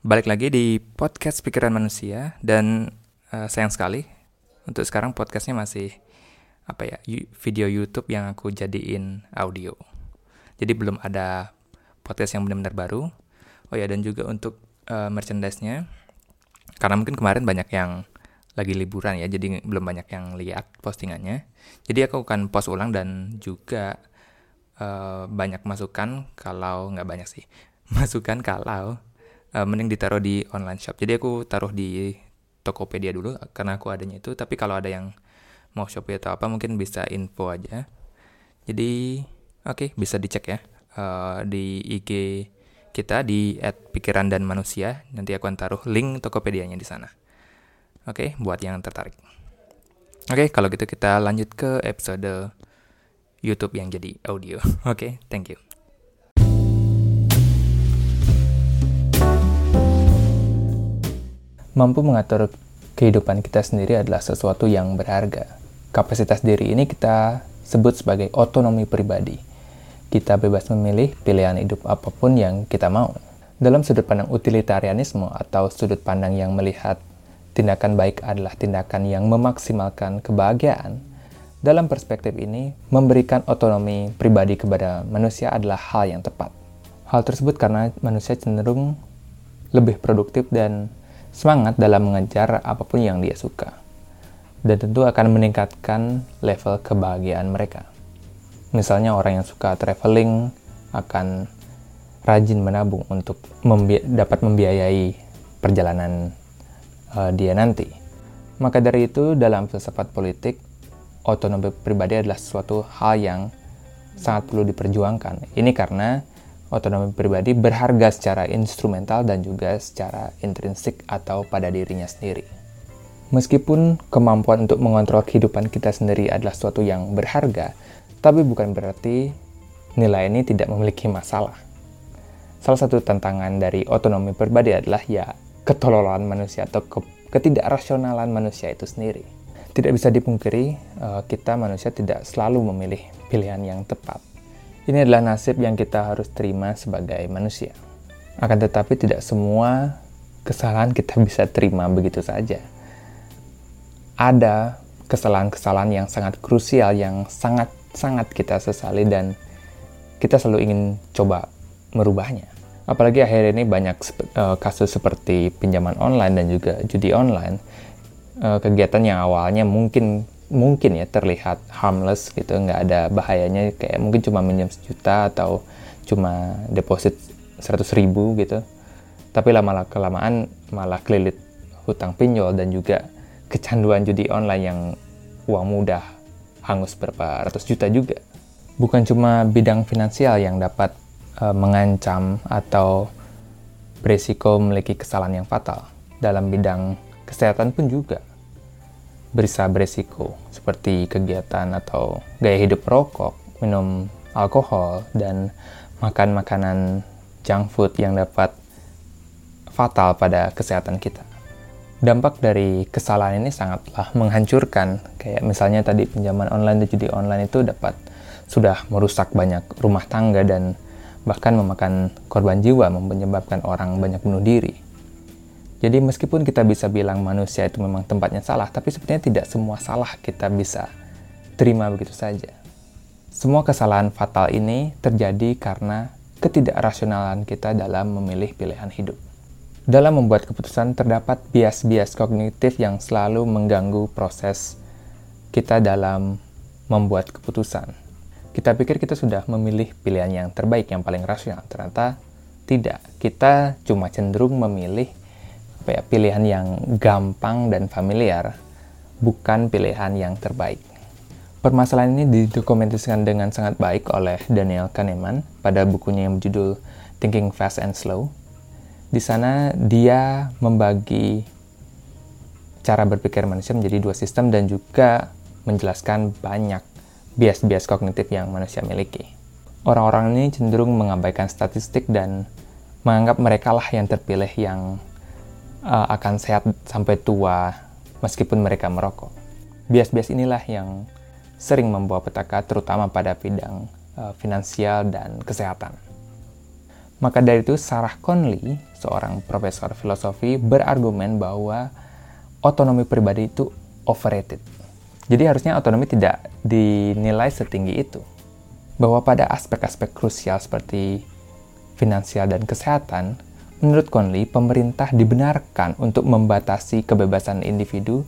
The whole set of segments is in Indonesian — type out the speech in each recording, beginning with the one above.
Balik lagi di podcast Pikiran Manusia dan uh, sayang sekali untuk sekarang podcastnya masih apa ya video YouTube yang aku jadiin audio. Jadi belum ada podcast yang benar-benar baru. Oh ya dan juga untuk uh, merchandise-nya karena mungkin kemarin banyak yang lagi liburan ya, jadi belum banyak yang lihat postingannya. Jadi aku akan post ulang dan juga uh, banyak masukan kalau nggak banyak sih masukan kalau uh, mending ditaruh di online shop. Jadi aku taruh di Tokopedia dulu karena aku adanya itu. Tapi kalau ada yang mau Shopee atau apa mungkin bisa info aja. Jadi oke okay, bisa dicek ya uh, di IG kita di @pikiran dan manusia. Nanti aku akan taruh link Tokopedia-nya di sana. Oke, okay, buat yang tertarik. Oke, okay, kalau gitu kita lanjut ke episode YouTube yang jadi audio. Oke, okay, thank you. Mampu mengatur kehidupan kita sendiri adalah sesuatu yang berharga. Kapasitas diri ini kita sebut sebagai otonomi pribadi. Kita bebas memilih pilihan hidup apa pun yang kita mau. Dalam sudut pandang utilitarianisme atau sudut pandang yang melihat tindakan baik adalah tindakan yang memaksimalkan kebahagiaan. Dalam perspektif ini, memberikan otonomi pribadi kepada manusia adalah hal yang tepat. Hal tersebut karena manusia cenderung lebih produktif dan semangat dalam mengejar apa pun yang dia suka. Dan tentu akan meningkatkan level kebahagiaan mereka. Misalnya orang yang suka traveling akan rajin menabung untuk membi dapat membiayai perjalanan uh, dia nanti. Maka dari itu, dalam filsafat politik, otonomi pribadi adalah suatu hal yang sangat perlu diperjuangkan. Ini karena otonomi pribadi berharga secara instrumental dan juga secara intrinsik atau pada dirinya sendiri. Meskipun kemampuan untuk mengontrol kehidupan kita sendiri adalah suatu yang berharga, tapi bukan berarti nilai ini tidak memiliki masalah. Salah satu tantangan dari otonomi pribadi adalah ya ketololan manusia atau ke ketidakrasionalan manusia itu sendiri. Tidak bisa dipungkiri, eh, kita manusia tidak selalu memilih pilihan yang tepat. Ini adalah nasib yang kita harus terima sebagai manusia. Akan tetapi tidak semua kesalahan kita bisa terima begitu saja. Ada kesalahan-kesalahan yang sangat krusial yang sangat-sangat kita sesali dan kita selalu ingin coba merubahnya. Apalagi akhir ini banyak uh, kasus seperti pinjaman online dan juga judi online. Uh, kegiatan yang awalnya mungkin mungkin ya terlihat harmless gitu, nggak ada bahayanya kayak mungkin cuma minjem sejuta atau cuma deposit 100 ribu gitu. Tapi lama kelamaan malah kelilit hutang pinjol dan juga kecanduan judi online yang uang mudah hangus berapa ratus juta juga. Bukan cuma bidang finansial yang dapat uh, mengancam atau berisiko memiliki kesalahan yang fatal. Dalam bidang kesehatan pun juga bisa berisiko seperti kegiatan atau gaya hidup rokok, minum alkohol, dan makan makanan junk food yang dapat fatal pada kesehatan kita. Dampak dari kesalahan ini sangatlah menghancurkan, kayak misalnya tadi pinjaman online dan judi online itu dapat sudah merusak banyak rumah tangga dan bahkan memakan korban jiwa, menyebabkan orang banyak bunuh diri. Jadi meskipun kita bisa bilang manusia itu memang tempatnya salah, tapi sebenarnya tidak semua salah kita bisa terima begitu saja. Semua kesalahan fatal ini terjadi karena ketidakrasionalan kita dalam memilih pilihan hidup. Dalam membuat keputusan terdapat bias-bias kognitif yang selalu mengganggu proses kita dalam membuat keputusan kita pikir kita sudah memilih pilihan yang terbaik, yang paling rasional. Ternyata tidak. Kita cuma cenderung memilih apa ya, pilihan yang gampang dan familiar, bukan pilihan yang terbaik. Permasalahan ini didokumentasikan dengan sangat baik oleh Daniel Kahneman pada bukunya yang berjudul Thinking Fast and Slow. Di sana dia membagi cara berpikir manusia menjadi dua sistem dan juga menjelaskan banyak bias-bias kognitif yang manusia miliki. Orang-orang ini cenderung mengabaikan statistik dan menganggap mereka lah yang terpilih yang uh, akan sehat sampai tua meskipun mereka merokok. Bias-bias inilah yang sering membawa petaka terutama pada bidang uh, finansial dan kesehatan. Maka dari itu Sarah Conley, seorang profesor filosofi, berargumen bahwa otonomi pribadi itu overrated. Jadi harusnya otonomi tidak dinilai setinggi itu. Bahwa pada aspek-aspek krusial seperti finansial dan kesehatan, menurut Conley, pemerintah dibenarkan untuk membatasi kebebasan individu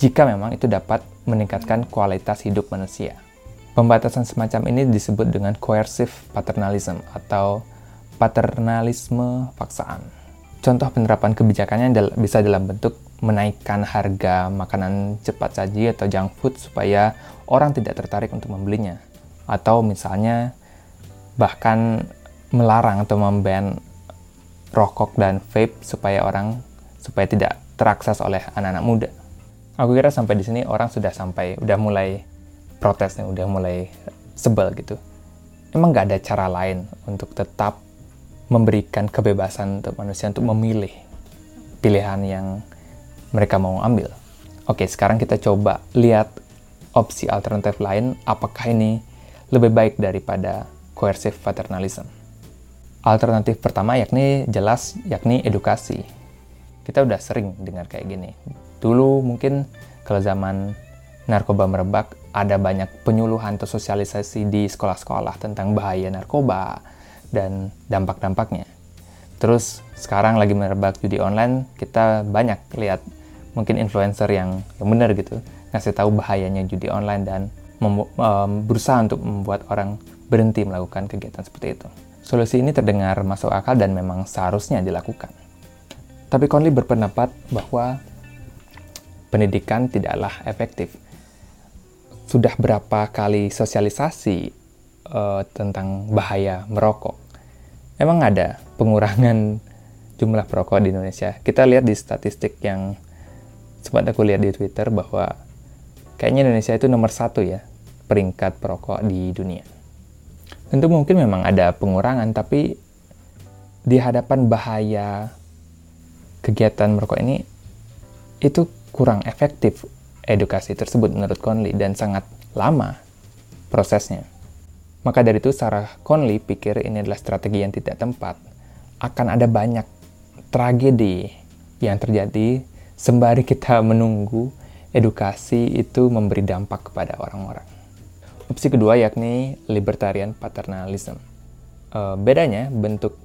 jika memang itu dapat meningkatkan kualitas hidup manusia. Pembatasan semacam ini disebut dengan coercive paternalism atau paternalisme paksaan. Contoh penerapan kebijakannya bisa dalam bentuk menaikkan harga makanan cepat saji atau junk food supaya orang tidak tertarik untuk membelinya. Atau misalnya bahkan melarang atau memban rokok dan vape supaya orang supaya tidak terakses oleh anak-anak muda. Aku kira sampai di sini orang sudah sampai udah mulai protes nih, udah mulai sebel gitu. Emang nggak ada cara lain untuk tetap memberikan kebebasan untuk manusia untuk memilih pilihan yang mereka mau ambil. Oke, sekarang kita coba lihat opsi alternatif lain, apakah ini lebih baik daripada coercive paternalism. Alternatif pertama yakni jelas yakni edukasi. Kita udah sering dengar kayak gini. Dulu mungkin kalau zaman narkoba merebak ada banyak penyuluhan atau sosialisasi di sekolah-sekolah tentang bahaya narkoba, dan dampak-dampaknya. Terus sekarang lagi merebak judi online, kita banyak lihat mungkin influencer yang yang benar gitu ngasih tahu bahayanya judi online dan um, berusaha untuk membuat orang berhenti melakukan kegiatan seperti itu. Solusi ini terdengar masuk akal dan memang seharusnya dilakukan. Tapi Conley berpendapat bahwa pendidikan tidaklah efektif. Sudah berapa kali sosialisasi uh, tentang bahaya merokok, emang ada pengurangan jumlah perokok di Indonesia. Kita lihat di statistik yang sempat aku lihat di Twitter bahwa kayaknya Indonesia itu nomor satu ya peringkat perokok di dunia. Tentu mungkin memang ada pengurangan, tapi di hadapan bahaya kegiatan merokok ini itu kurang efektif edukasi tersebut menurut Conley dan sangat lama prosesnya. Maka dari itu Sarah Conley pikir ini adalah strategi yang tidak tepat. Akan ada banyak tragedi yang terjadi sembari kita menunggu edukasi itu memberi dampak kepada orang-orang. Opsi kedua yakni libertarian paternalism. E, bedanya bentuk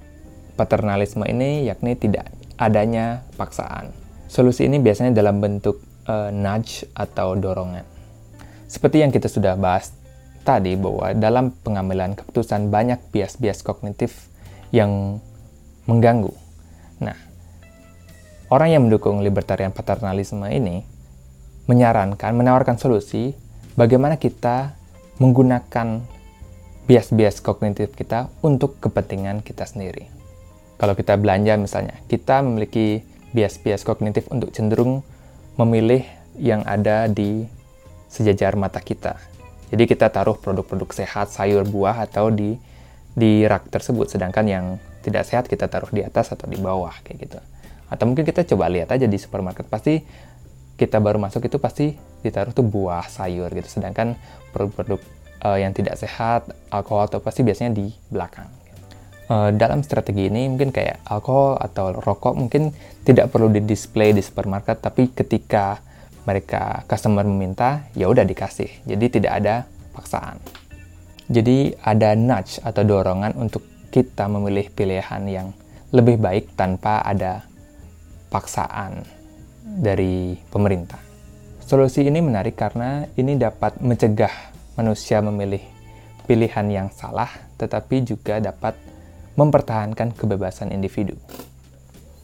paternalisme ini yakni tidak adanya paksaan. Solusi ini biasanya dalam bentuk e, nudge atau dorongan. Seperti yang kita sudah bahas tadi bahwa dalam pengambilan keputusan banyak bias-bias kognitif yang mengganggu. Nah, orang yang mendukung libertarian paternalisme ini menyarankan, menawarkan solusi bagaimana kita menggunakan bias-bias kognitif kita untuk kepentingan kita sendiri. Kalau kita belanja misalnya, kita memiliki bias-bias kognitif untuk cenderung memilih yang ada di sejajar mata kita jadi kita taruh produk-produk sehat, sayur, buah atau di di rak tersebut. Sedangkan yang tidak sehat kita taruh di atas atau di bawah kayak gitu. Atau mungkin kita coba lihat aja di supermarket pasti kita baru masuk itu pasti ditaruh tuh buah, sayur gitu. Sedangkan produk-produk uh, yang tidak sehat, alkohol atau pasti biasanya di belakang. Uh, dalam strategi ini mungkin kayak alkohol atau rokok mungkin tidak perlu di display di supermarket, tapi ketika mereka customer meminta, ya udah dikasih. Jadi tidak ada paksaan. Jadi ada nudge atau dorongan untuk kita memilih pilihan yang lebih baik tanpa ada paksaan dari pemerintah. Solusi ini menarik karena ini dapat mencegah manusia memilih pilihan yang salah, tetapi juga dapat mempertahankan kebebasan individu.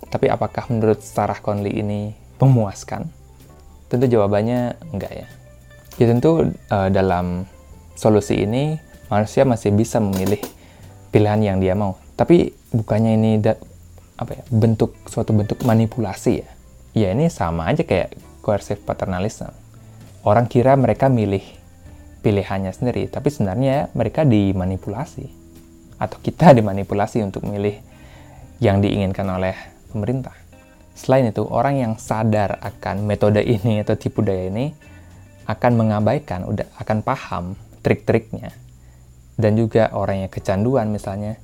Tapi apakah menurut Sarah Conley ini memuaskan? Tentu jawabannya enggak ya. Ya tentu uh, dalam solusi ini manusia masih bisa memilih pilihan yang dia mau. Tapi bukannya ini apa ya, bentuk suatu bentuk manipulasi ya. Ya ini sama aja kayak coercive paternalism. Orang kira mereka milih pilihannya sendiri, tapi sebenarnya mereka dimanipulasi. Atau kita dimanipulasi untuk memilih yang diinginkan oleh pemerintah. Selain itu, orang yang sadar akan metode ini atau tipu daya ini akan mengabaikan, udah akan paham trik-triknya. Dan juga orang yang kecanduan misalnya,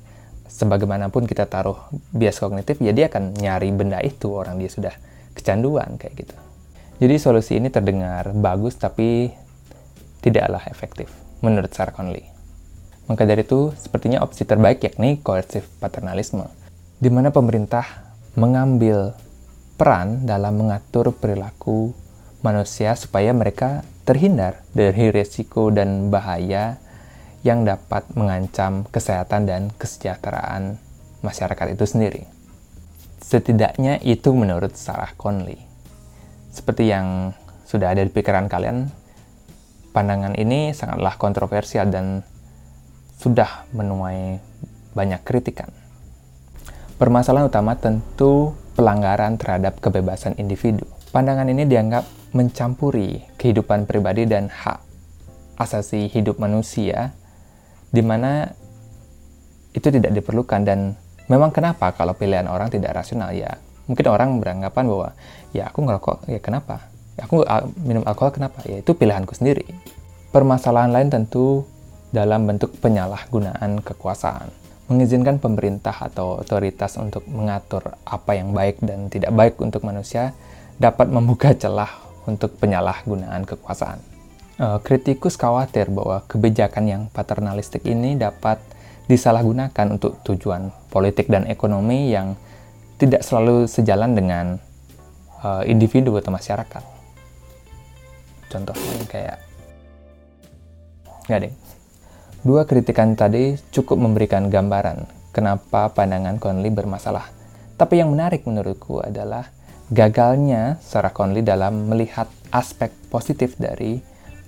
sebagaimanapun kita taruh bias kognitif, ya akan nyari benda itu orang dia sudah kecanduan kayak gitu. Jadi solusi ini terdengar bagus tapi tidaklah efektif menurut Sarah Conley. Maka dari itu, sepertinya opsi terbaik yakni coercive paternalisme, di mana pemerintah mengambil peran dalam mengatur perilaku manusia supaya mereka terhindar dari risiko dan bahaya yang dapat mengancam kesehatan dan kesejahteraan masyarakat itu sendiri. Setidaknya itu menurut Sarah Conley. Seperti yang sudah ada di pikiran kalian, pandangan ini sangatlah kontroversial dan sudah menuai banyak kritikan. Permasalahan utama tentu pelanggaran terhadap kebebasan individu. Pandangan ini dianggap mencampuri kehidupan pribadi dan hak asasi hidup manusia di mana itu tidak diperlukan dan memang kenapa? Kalau pilihan orang tidak rasional ya. Mungkin orang beranggapan bahwa ya aku ngerokok ya kenapa? Aku minum alkohol kenapa? Ya itu pilihanku sendiri. Permasalahan lain tentu dalam bentuk penyalahgunaan kekuasaan. Mengizinkan pemerintah atau otoritas untuk mengatur apa yang baik dan tidak baik untuk manusia dapat membuka celah untuk penyalahgunaan kekuasaan. Uh, kritikus khawatir bahwa kebijakan yang paternalistik ini dapat disalahgunakan untuk tujuan politik dan ekonomi yang tidak selalu sejalan dengan uh, individu atau masyarakat. Contohnya kayak nggak deh. Dua kritikan tadi cukup memberikan gambaran kenapa pandangan Conley bermasalah. Tapi yang menarik menurutku adalah gagalnya Sarah Conley dalam melihat aspek positif dari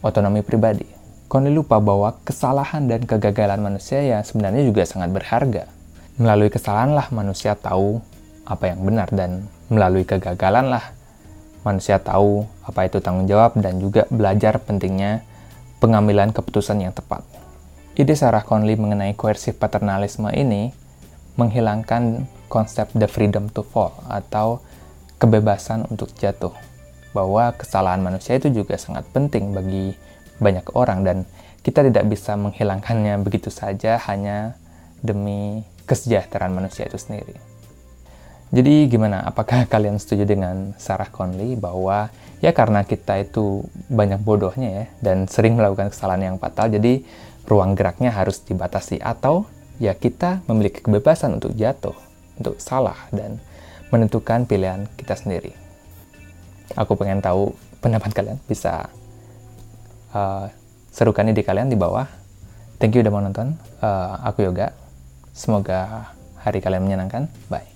otonomi pribadi. Conley lupa bahwa kesalahan dan kegagalan manusia yang sebenarnya juga sangat berharga. Melalui kesalahanlah manusia tahu apa yang benar dan melalui kegagalanlah manusia tahu apa itu tanggung jawab dan juga belajar pentingnya pengambilan keputusan yang tepat. Ide Sarah Conley mengenai coercive paternalisme ini menghilangkan konsep the freedom to fall atau kebebasan untuk jatuh bahwa kesalahan manusia itu juga sangat penting bagi banyak orang dan kita tidak bisa menghilangkannya begitu saja hanya demi kesejahteraan manusia itu sendiri. Jadi gimana? Apakah kalian setuju dengan Sarah Conley bahwa ya karena kita itu banyak bodohnya ya dan sering melakukan kesalahan yang fatal, jadi ruang geraknya harus dibatasi atau ya kita memiliki kebebasan untuk jatuh, untuk salah dan menentukan pilihan kita sendiri aku pengen tahu pendapat kalian bisa uh, serukan ide kalian di bawah. Thank you udah mau nonton. Uh, aku yoga. Semoga hari kalian menyenangkan. Bye